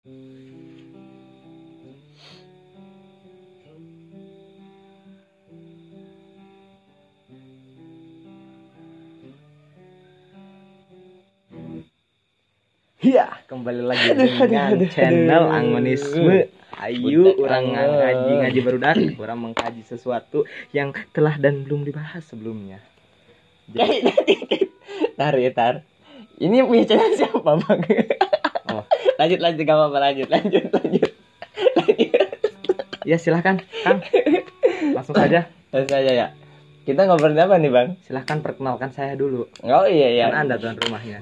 Ya, kembali lagi dengan channel Angonisme. Ayo, orang ngaji ngaji baru orang mengkaji sesuatu yang telah dan belum dibahas sebelumnya. tar ya tar ini punya channel siapa bang lanjut lanjut gak apa-apa lanjut lanjut lanjut ya silahkan, Kang. Langsung saja. langsung aja ya kita ngobrolin apa nih bang Silahkan perkenalkan saya dulu. oh iya iya Kan Anda tuan rumahnya.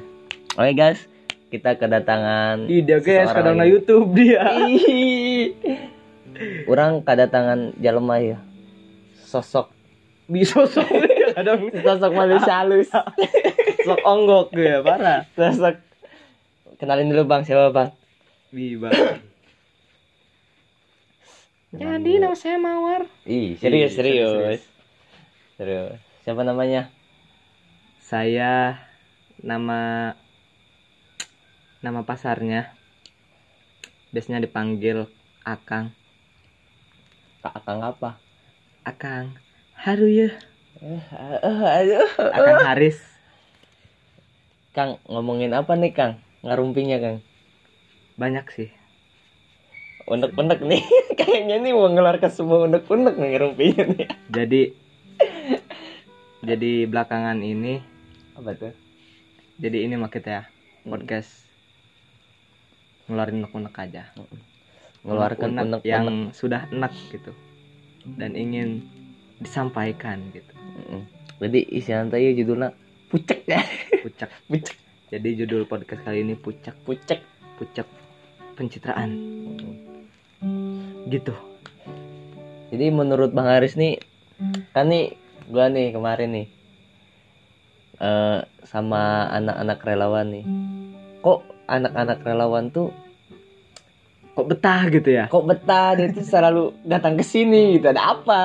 oke guys kita kedatangan Ide guys, ini. YouTube dia. Orang kedatangan jelema ya sosok Di sosok kadang sosok manusia halus sosok onggok ya, parah. sosok kenalin dulu bang siapa bang Di Bang. Jadi nama saya Mawar. Ih, serius, Ih, serius, serius. Serius. Siapa namanya? Saya nama nama pasarnya biasanya dipanggil Akang. Kak Akang apa? Akang Haru ya. Eh, aduh. Akang Haris. Kang, ngomongin apa nih, Kang? Ngarumpinya, Kang. Banyak sih. Unek-unek nih. Kayaknya nih mau ngeluarkan semua unek-unek nih ngarumpinya nih. Jadi jadi belakangan ini Apa tuh? jadi ini mah kita ya podcast ngeluarin unek-unek aja. Ngeluarkan Unek-unek unek-unek. yang sudah enak gitu dan ingin disampaikan gitu. Jadi isi nanti ya judulnya pucek ya. Pucak. Pucek. Jadi judul podcast kali ini pucak Pucek. pucak pencitraan gitu. Jadi menurut Bang Haris nih kan nih gua nih kemarin nih eh sama anak-anak relawan nih. Kok anak-anak relawan tuh Kok betah gitu ya? kok betah dia tuh selalu datang ke sini gitu ada apa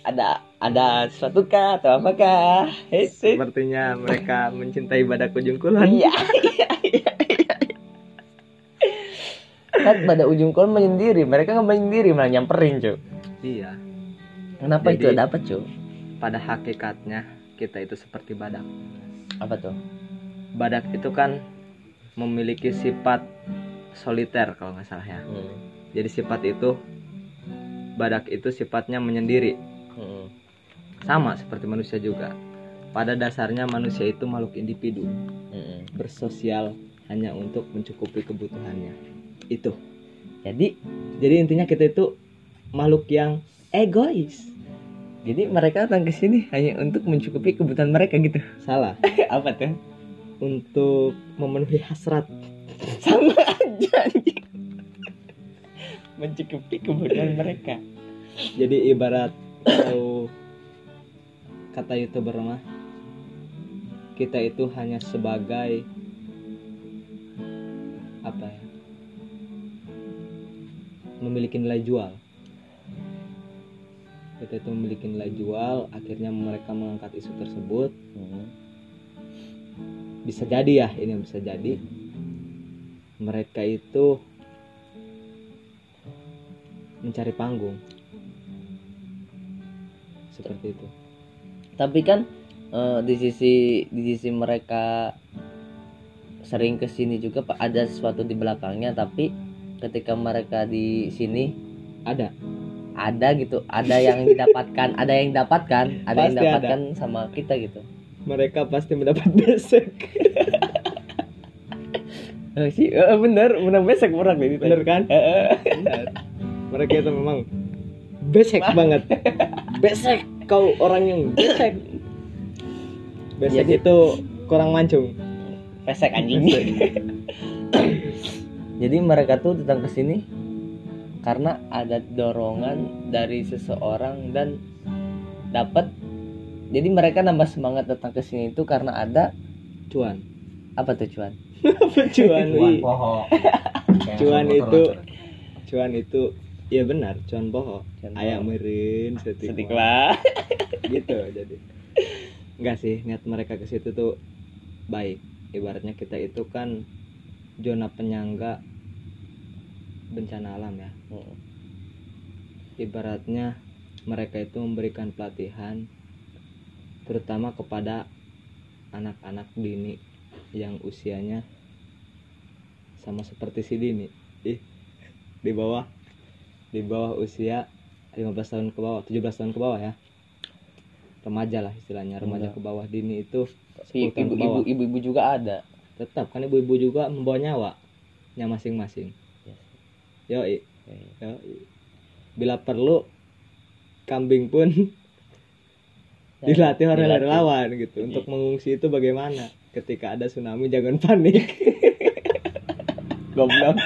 ada ada sesuatu kah atau apakah. Sepertinya mereka mencintai badak ujung kulon. iya iya iya iya. kan pada ujung kol menyendiri mereka nggak menyendiri malah nyamperin cuy Iya. kenapa Jadi- itu ada apa cuy Pada hakikatnya kita itu seperti badak. apa tuh Badak itu kan memiliki sifat soliter kalau nggak salah ya. hmm. Jadi sifat itu badak itu sifatnya menyendiri. Sama seperti manusia juga. Pada dasarnya manusia itu makhluk individu, Hmm. bersosial hanya untuk mencukupi kebutuhannya. Itu. jadi Jadi intinya kita itu makhluk yang egois. jadi mereka datang ke sini hanya untuk mencukupi kebutuhan mereka gitu Salah. apa tuh Untuk memenuhi hasrat. sama aja mencukupi kebutuhan mereka Jadi ibarat kalau kata youtuber mah kita itu hanya sebagai apa ya memiliki nilai jual. Kita itu memiliki nilai jual akhirnya mereka mengangkat isu tersebut. Hmm. bisa jadi ya ini bisa jadi. Mereka itu mencari panggung. Seperti itu tapi kan eh, di sisi di sisi mereka sering ke sini juga Pak ada sesuatu di belakangnya tapi ketika mereka di sini ada. ada gitu. Ada yang didapatkan ada yang didapatkan ada yang Pasti ada. didapatkan sama kita gitu. Mereka pasti mendapat besek oh, sih eh, bener bener besek orang ini bener kan? Bener. mereka itu memang besek banget. Besek kau orang yang besek. Besek Jadi- itu kurang mancung. Besek anjing. Jadi mereka tuh datang ke sini karena ada dorongan dari seseorang dan dapat. Jadi mereka nambah semangat datang ke sini itu karena ada cuan. Apa tuh cuan? Apa cuan Wi? poho cuan itu cuan itu ya benar. Cuan Cuan ayam merin setik sedih mah. lah gitu jadi. Enggak sih niat mereka ke situ tuh baik. Ibaratnya kita itu kan zona penyangga bencana alam ya. Mm. ibaratnya mereka itu memberikan pelatihan terutama kepada anak-anak dini yang usianya sama seperti si Dini. Ih di bawah di bawah usia 15 tahun ke bawah 17 tahun ke bawah ya. Remaja lah istilahnya remaja Enggak. ke bawah Dini itu Tapi 10 tahun ke ibu-ibu ibu-ibu juga ada. tetap kan ibu-ibu juga membawa nyawa nya masing-masing. Oke. yoi. Bila perlu kambing pun Ya, dilatih oleh relawan gitu. Untuk mengungsi itu bagaimana? Ketika ada tsunami jangan panik Goblok.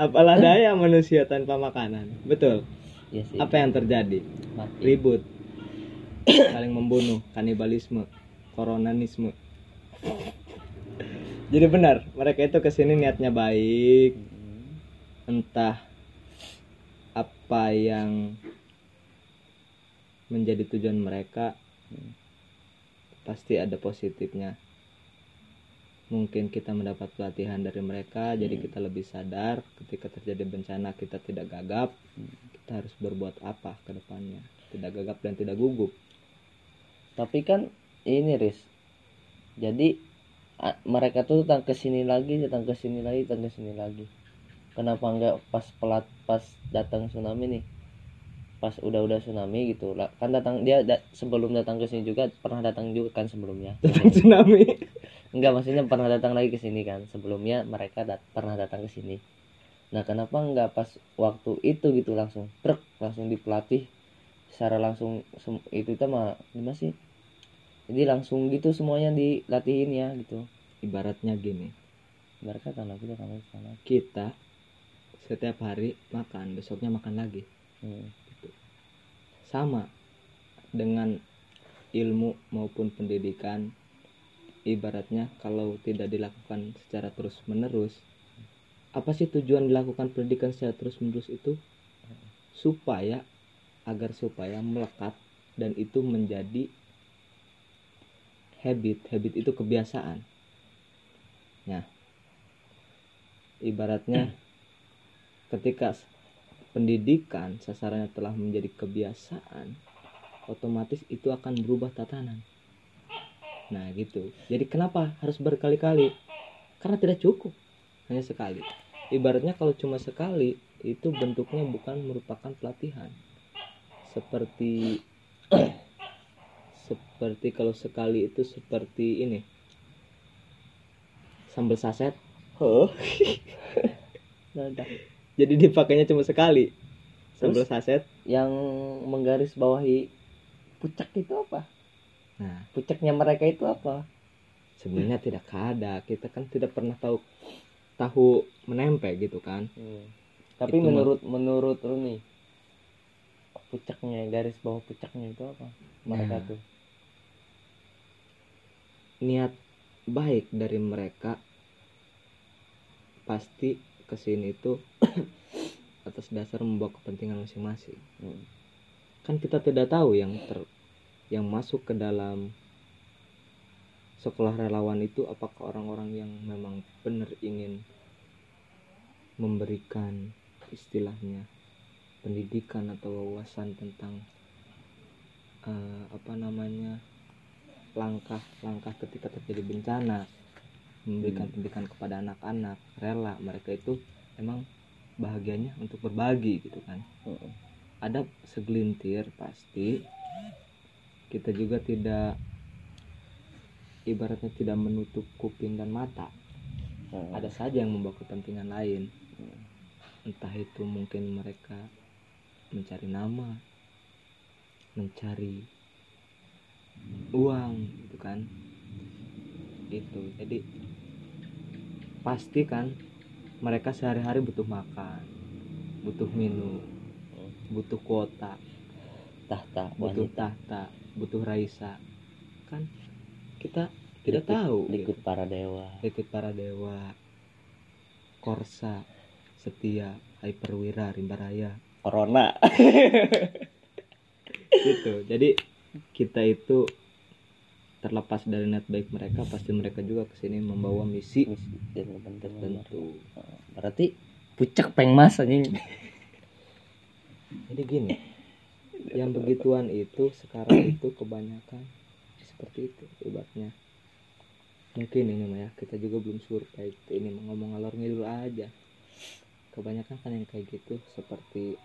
apalah daya manusia tanpa makanan. Betul. Iya sih. apa yang terjadi? Mati. ribut. Saling membunuh. Kanibalisme. Koronanisme. Jadi benar mereka itu ke sini niatnya baik. Entah apa yang menjadi tujuan mereka Hmm. pasti ada positifnya mungkin kita mendapat pelatihan dari mereka jadi Hmm. kita lebih sadar ketika terjadi bencana kita tidak gagap Hmm. kita harus berbuat apa ke depannya tidak gagap dan tidak gugup Tapi kan ini Riz. Jadi mereka tuh datang ke sini lagi, datang ke sini lagi, datang ke sini lagi. Kenapa nggak pas pelat pas datang tsunami nih? Pas udah-udah tsunami gitu lah. Kan datang dia da- sebelum datang ke sini juga pernah datang juga kan sebelumnya. tentang tsunami Enggak maksudnya pernah datang lagi ke sini kan. Sebelumnya mereka dat- pernah datang ke sini. Nah, kenapa nggak pas waktu itu gitu langsung truk langsung dipelatih secara langsung itu tuh mah gimana sih? Jadi langsung gitu semuanya dilatihin ya gitu. ibaratnya gini Mereka kan lagi sana. kita setiap hari makan besoknya makan lagi Hmm. sama dengan ilmu maupun pendidikan ibaratnya kalau tidak dilakukan secara terus menerus apa sih tujuan dilakukan pendidikan secara terus menerus itu? Supaya agar supaya melekat dan itu menjadi habit. Habit itu kebiasaan. Nah ibaratnya ketika pendidikan sasarannya telah menjadi kebiasaan otomatis itu akan berubah tatanan nah gitu. Jadi kenapa harus berkali-kali? Karena tidak cukup. Hanya sekali. Ibaratnya kalau cuma sekali itu bentuknya bukan merupakan pelatihan. Seperti seperti kalau sekali itu seperti ini. Sambal saset. Dah. jadi dipakainya cuma sekali. Sambal saset. yang menggaris bawahi pucak itu apa? Nah Pucaknya mereka itu apa? sebenarnya tidak ada kita kan tidak pernah tahu tahu menempe gitu kan Hmm. Tapi Itu menurut menurut lu nih pucaknya garis bawah pucaknya itu apa? Mereka Nah. tuh. niat baik dari mereka pasti ke sini itu atas dasar membawa kepentingan masing-masing Hmm. kan kita tidak tahu yang ter yang masuk ke dalam sekolah relawan itu apakah orang-orang yang memang benar ingin memberikan istilahnya pendidikan atau wawasan tentang eh, apa namanya langkah-langkah ketika terjadi bencana memberikan Hmm. pendidikan kepada anak-anak rela mereka itu emang bahagianya untuk berbagi gitu kan Hmm. ada segelintir pasti kita juga tidak ibaratnya tidak menutup kuping dan mata. Hmm. ada saja yang membawa kepentingan lain. Hmm. entah itu mungkin mereka mencari nama mencari uang gitu kan. Itu. Jadi pasti kan mereka sehari-hari butuh makan butuh minum butuh kuota. Tahta butuh wanita. tahta butuh raisa. Kan kita tidak Likut- tahu likut gitu. para dewa. Likut para dewa. Korsa setia hyperwira rimbaraya corona. Gitu. Jadi kita itu terlepas dari niat baik mereka pasti mereka juga ke sini membawa misi. Misi dan tertentu berarti pucek peng mas anjing jadi gini yang begituan itu sekarang itu kebanyakan seperti itu ibaratnya. Mungkin ini mah ya kita juga belum survei ini ngomong ngalor ngidul aja. Kebanyakan kan yang kayak gitu seperti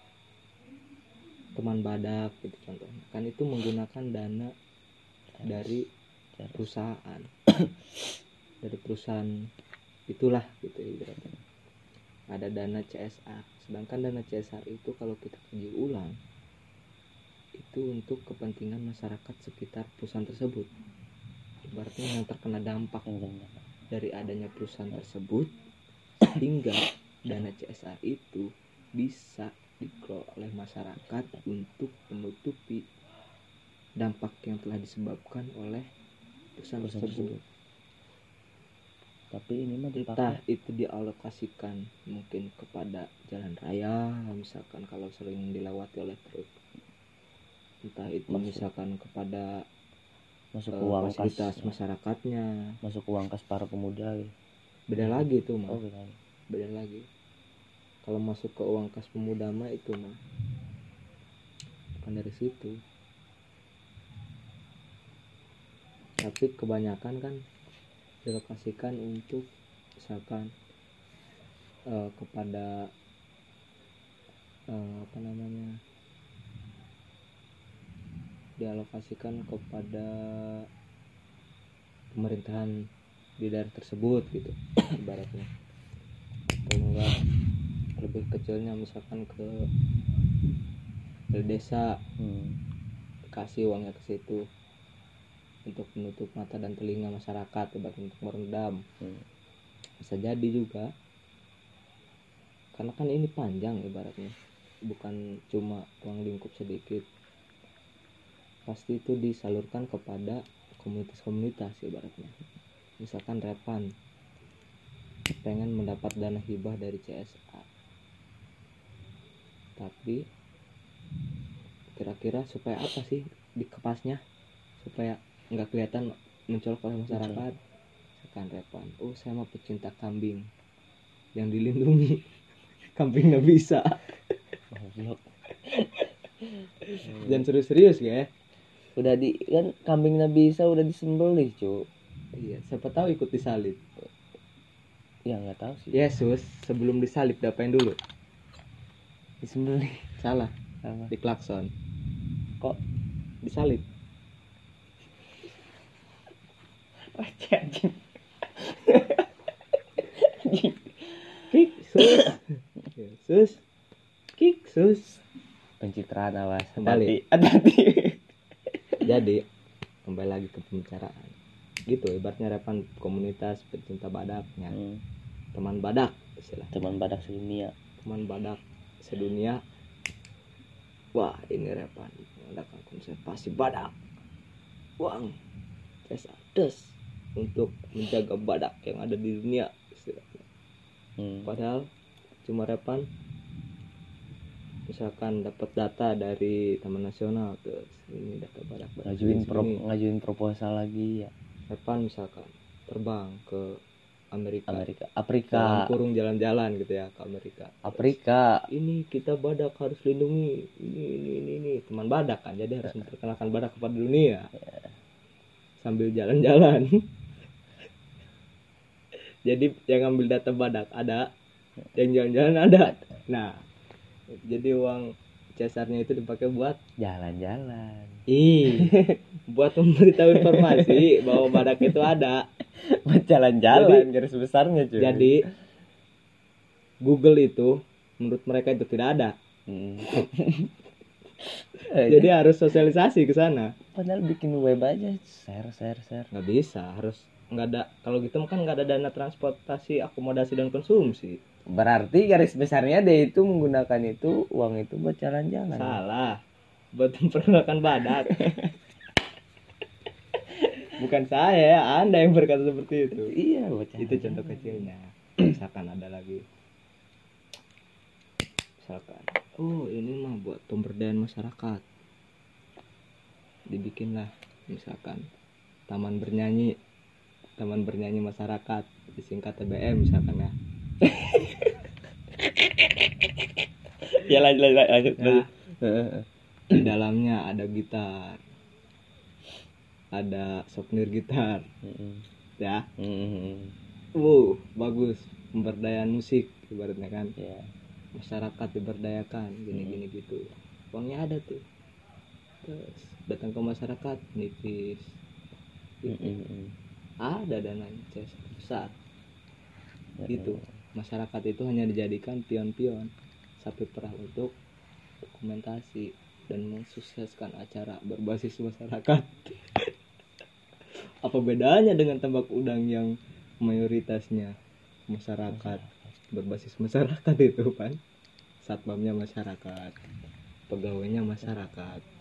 teman badak gitu contohnya. Kan itu menggunakan dana dari perusahaan. Dari perusahaan itulah gitu ibaratnya. Ada dana CSR sedangkan dana CSR itu kalau kita kaji ulang itu untuk kepentingan masyarakat sekitar perusahaan tersebut ibaratnya yang terkena dampak dari adanya perusahaan tersebut sehingga dana CSR itu bisa dikelola oleh masyarakat untuk menutupi dampak yang telah disebabkan oleh perusahaan, Perusahaan tersebut. tapi ini mah Entah dipakai itu dialokasikan mungkin kepada jalan raya, misalkan kalau sering dilewati oleh truk. Entah itu Maksud- misalkan kepada masuk ke uang kas fasilitas masyarakatnya. masuk uang kas para pemuda gitu. Beda lagi itu mah, oh gitu beda lagi. Kalau masuk ke uang kas pemuda mah itu mah bukan dari situ. Tapi kebanyakan kan dilokasikan untuk misalkan eh, kepada eh, apa namanya dialokasikan kepada pemerintahan di daerah tersebut gitu ibaratnya. Atau enggak lebih kecilnya misalkan ke ke desa hmm. kasih uangnya ke situ untuk menutup mata dan telinga masyarakat ibaratnya untuk merendam. Hmm. bisa jadi juga. Karena kan ini panjang ibaratnya. Bukan cuma ruang lingkup sedikit pasti itu disalurkan kepada komunitas-komunitas ibaratnya. Misalkan Repan pengen mendapat dana hibah dari CSA tapi kira-kira supaya apa sih dikepasnya supaya nggak kelihatan mencolok oleh masyarakat. Misalkan Repan oh saya mah pecinta kambing yang dilindungi. Kambing nggak bisa. Dan serius-serius ya udah di kan kambingnya bisa udah disembelih cu. Iya siapa tahu ikut disalib. Ya nggak tahu sih. Yesus sebelum disalib diapain dulu? Disembelih. Salah. Apa? Diklakson kok? Disalib. Anjing. Kick sus. Yesus. Kick sus. Pencitraan awas. Kembali. hati hati jadi kembali lagi ke pembicaraan. Gitu ibaratnya repan komunitas pecinta badaknya hmm. teman badak istilah teman badak sedunia. Teman badak sedunia. Wah ini repan. Mengadakan konservasi badak. Uang des des untuk menjaga badak yang ada di dunia istilahnya. Hmm. padahal cuma repan misalkan dapat data dari Taman Nasional terus ini data badak badak ngajuin pro ngajuin proposal lagi ya. Repan misalkan terbang ke Amerika, Amerika dalam Afrika kurung jalan-jalan gitu ya ke Amerika. Terus, Afrika. ini kita badak harus lindungi. Ini ini ini, ini. teman badak kan jadi harus memperkenalkan badak kepada dunia. Sambil jalan-jalan. Jadi yang ngambil data badak ada yang jalan-jalan ada. Nah jadi uang cesarnya itu dipakai buat jalan-jalan. Ih buat memberitahu informasi bahwa badak itu ada. Buat jalan-jalan garis besarnya cuy. jadi Google itu menurut mereka itu tidak ada. Hmm. jadi harus sosialisasi ke sana. Padahal bikin web aja share share share. Nggak bisa harus nggak ada kalau gitu kan nggak ada dana transportasi akomodasi dan konsumsi berarti garis besarnya dia itu menggunakan itu uang itu buat jalan-jalan. Salah. Buat memperkenalkan badak. Bukan saya anda yang berkata seperti itu. Iya buat itu contoh kecilnya. Misalkan ada lagi. Misalkan oh ini mah buat pemberdayaan masyarakat. Dibikinlah misalkan taman bernyanyi. Taman bernyanyi masyarakat disingkat TBM misalkan ya ya lanjut lanjut lanjut, Ya. lanjut. Heeh. di dalamnya ada gitar. Ada souvenir gitar. Ya. Heeh. wow bagus. Pemberdayaan musik ibaratnya kan. Ya. Masyarakat diberdayakan gini-gini gitu. Uangnya ada tuh. Terus datang ke masyarakat nipis. Gitu. Heeh. ada dananya besar. Ya, gitu masyarakat itu hanya dijadikan pion-pion sapi perah untuk dokumentasi dan mensukseskan acara berbasis masyarakat. Apa bedanya dengan tambak udang yang mayoritasnya masyarakat berbasis masyarakat itu kan satpamnya masyarakat pegawainya masyarakat.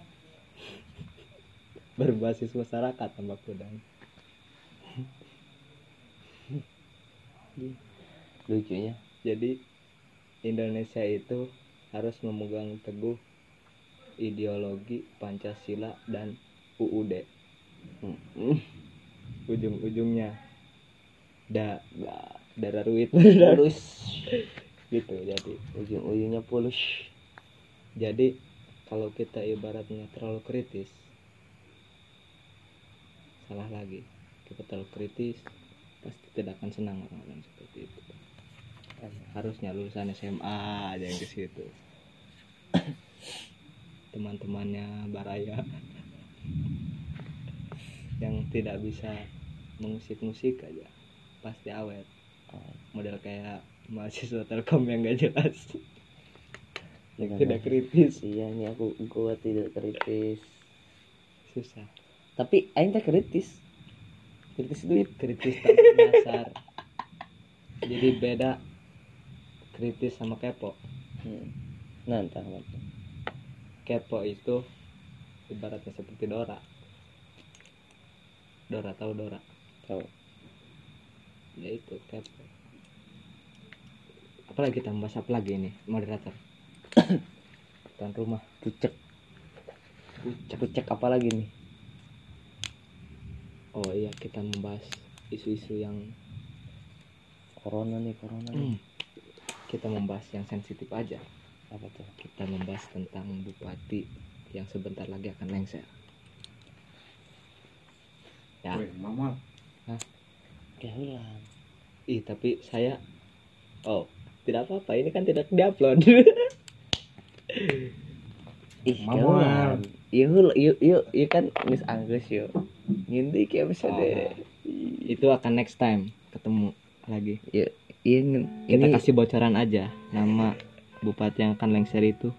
Berbasis masyarakat tambak udang lucunya. Jadi Indonesia itu harus memegang teguh ideologi Pancasila dan UUD Hmm. ujung-ujungnya. Da, da darah ruit gitu jadi. Ujung-ujungnya pulus. Jadi kalau kita ibaratnya terlalu kritis salah lagi. Kita terlalu kritis pasti tidak akan senang orang-orang seperti itu harusnya lulusan SMA aja yang ke situ. Teman-temannya Baraya yang tidak bisa mengusik-musik aja. Pasti awet. Model kayak mahasiswa telkom yang gak jelas. Yang Dengan- tidak kritis. Iya ini aku gua tidak kritis. Susah. Tapi aing kritis. Kritis duit. Kritis tanpa dasar jadi beda kritis sama kepo. Hmm. nah entah apa kepo itu ibaratnya seperti Dora. Dora tahu Dora? Tahu. Ya itu kepo. Apalagi kita membahas apa lagi ini moderator. Tuan rumah. Pucek. Pucek. Pucek apa lagi nih? Oh iya kita membahas isu-isu yang corona nih corona nih. Hmm. Kita membahas yang sensitif aja. Apa tuh? Kita membahas tentang bupati yang sebentar lagi akan lengser. Ya. Mama kehilangan ih tapi saya oh tidak apa-apa. Ini kan tidak diupload. Ih Mama. yuk yuk yuk yuk. Kan mis anggus yuk. Ngindi kayak bisa deh itu akan next time ketemu lagi. Yuk ngin- kita ini kasih bocoran aja nama bupati yang akan lengser itu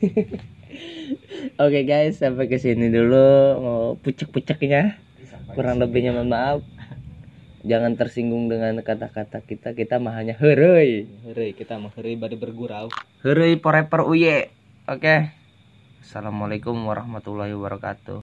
Oke guys, sampai ke sini dulu mau pucek-puceknya. Kurang lebihnya mohon maaf. Jangan tersinggung dengan kata-kata kita. Kita mah hanya heureuy. Hore, kita mau hore bari bergurau Heureuy forever uye. Oke. Assalamualaikum warahmatullahi wabarakatuh.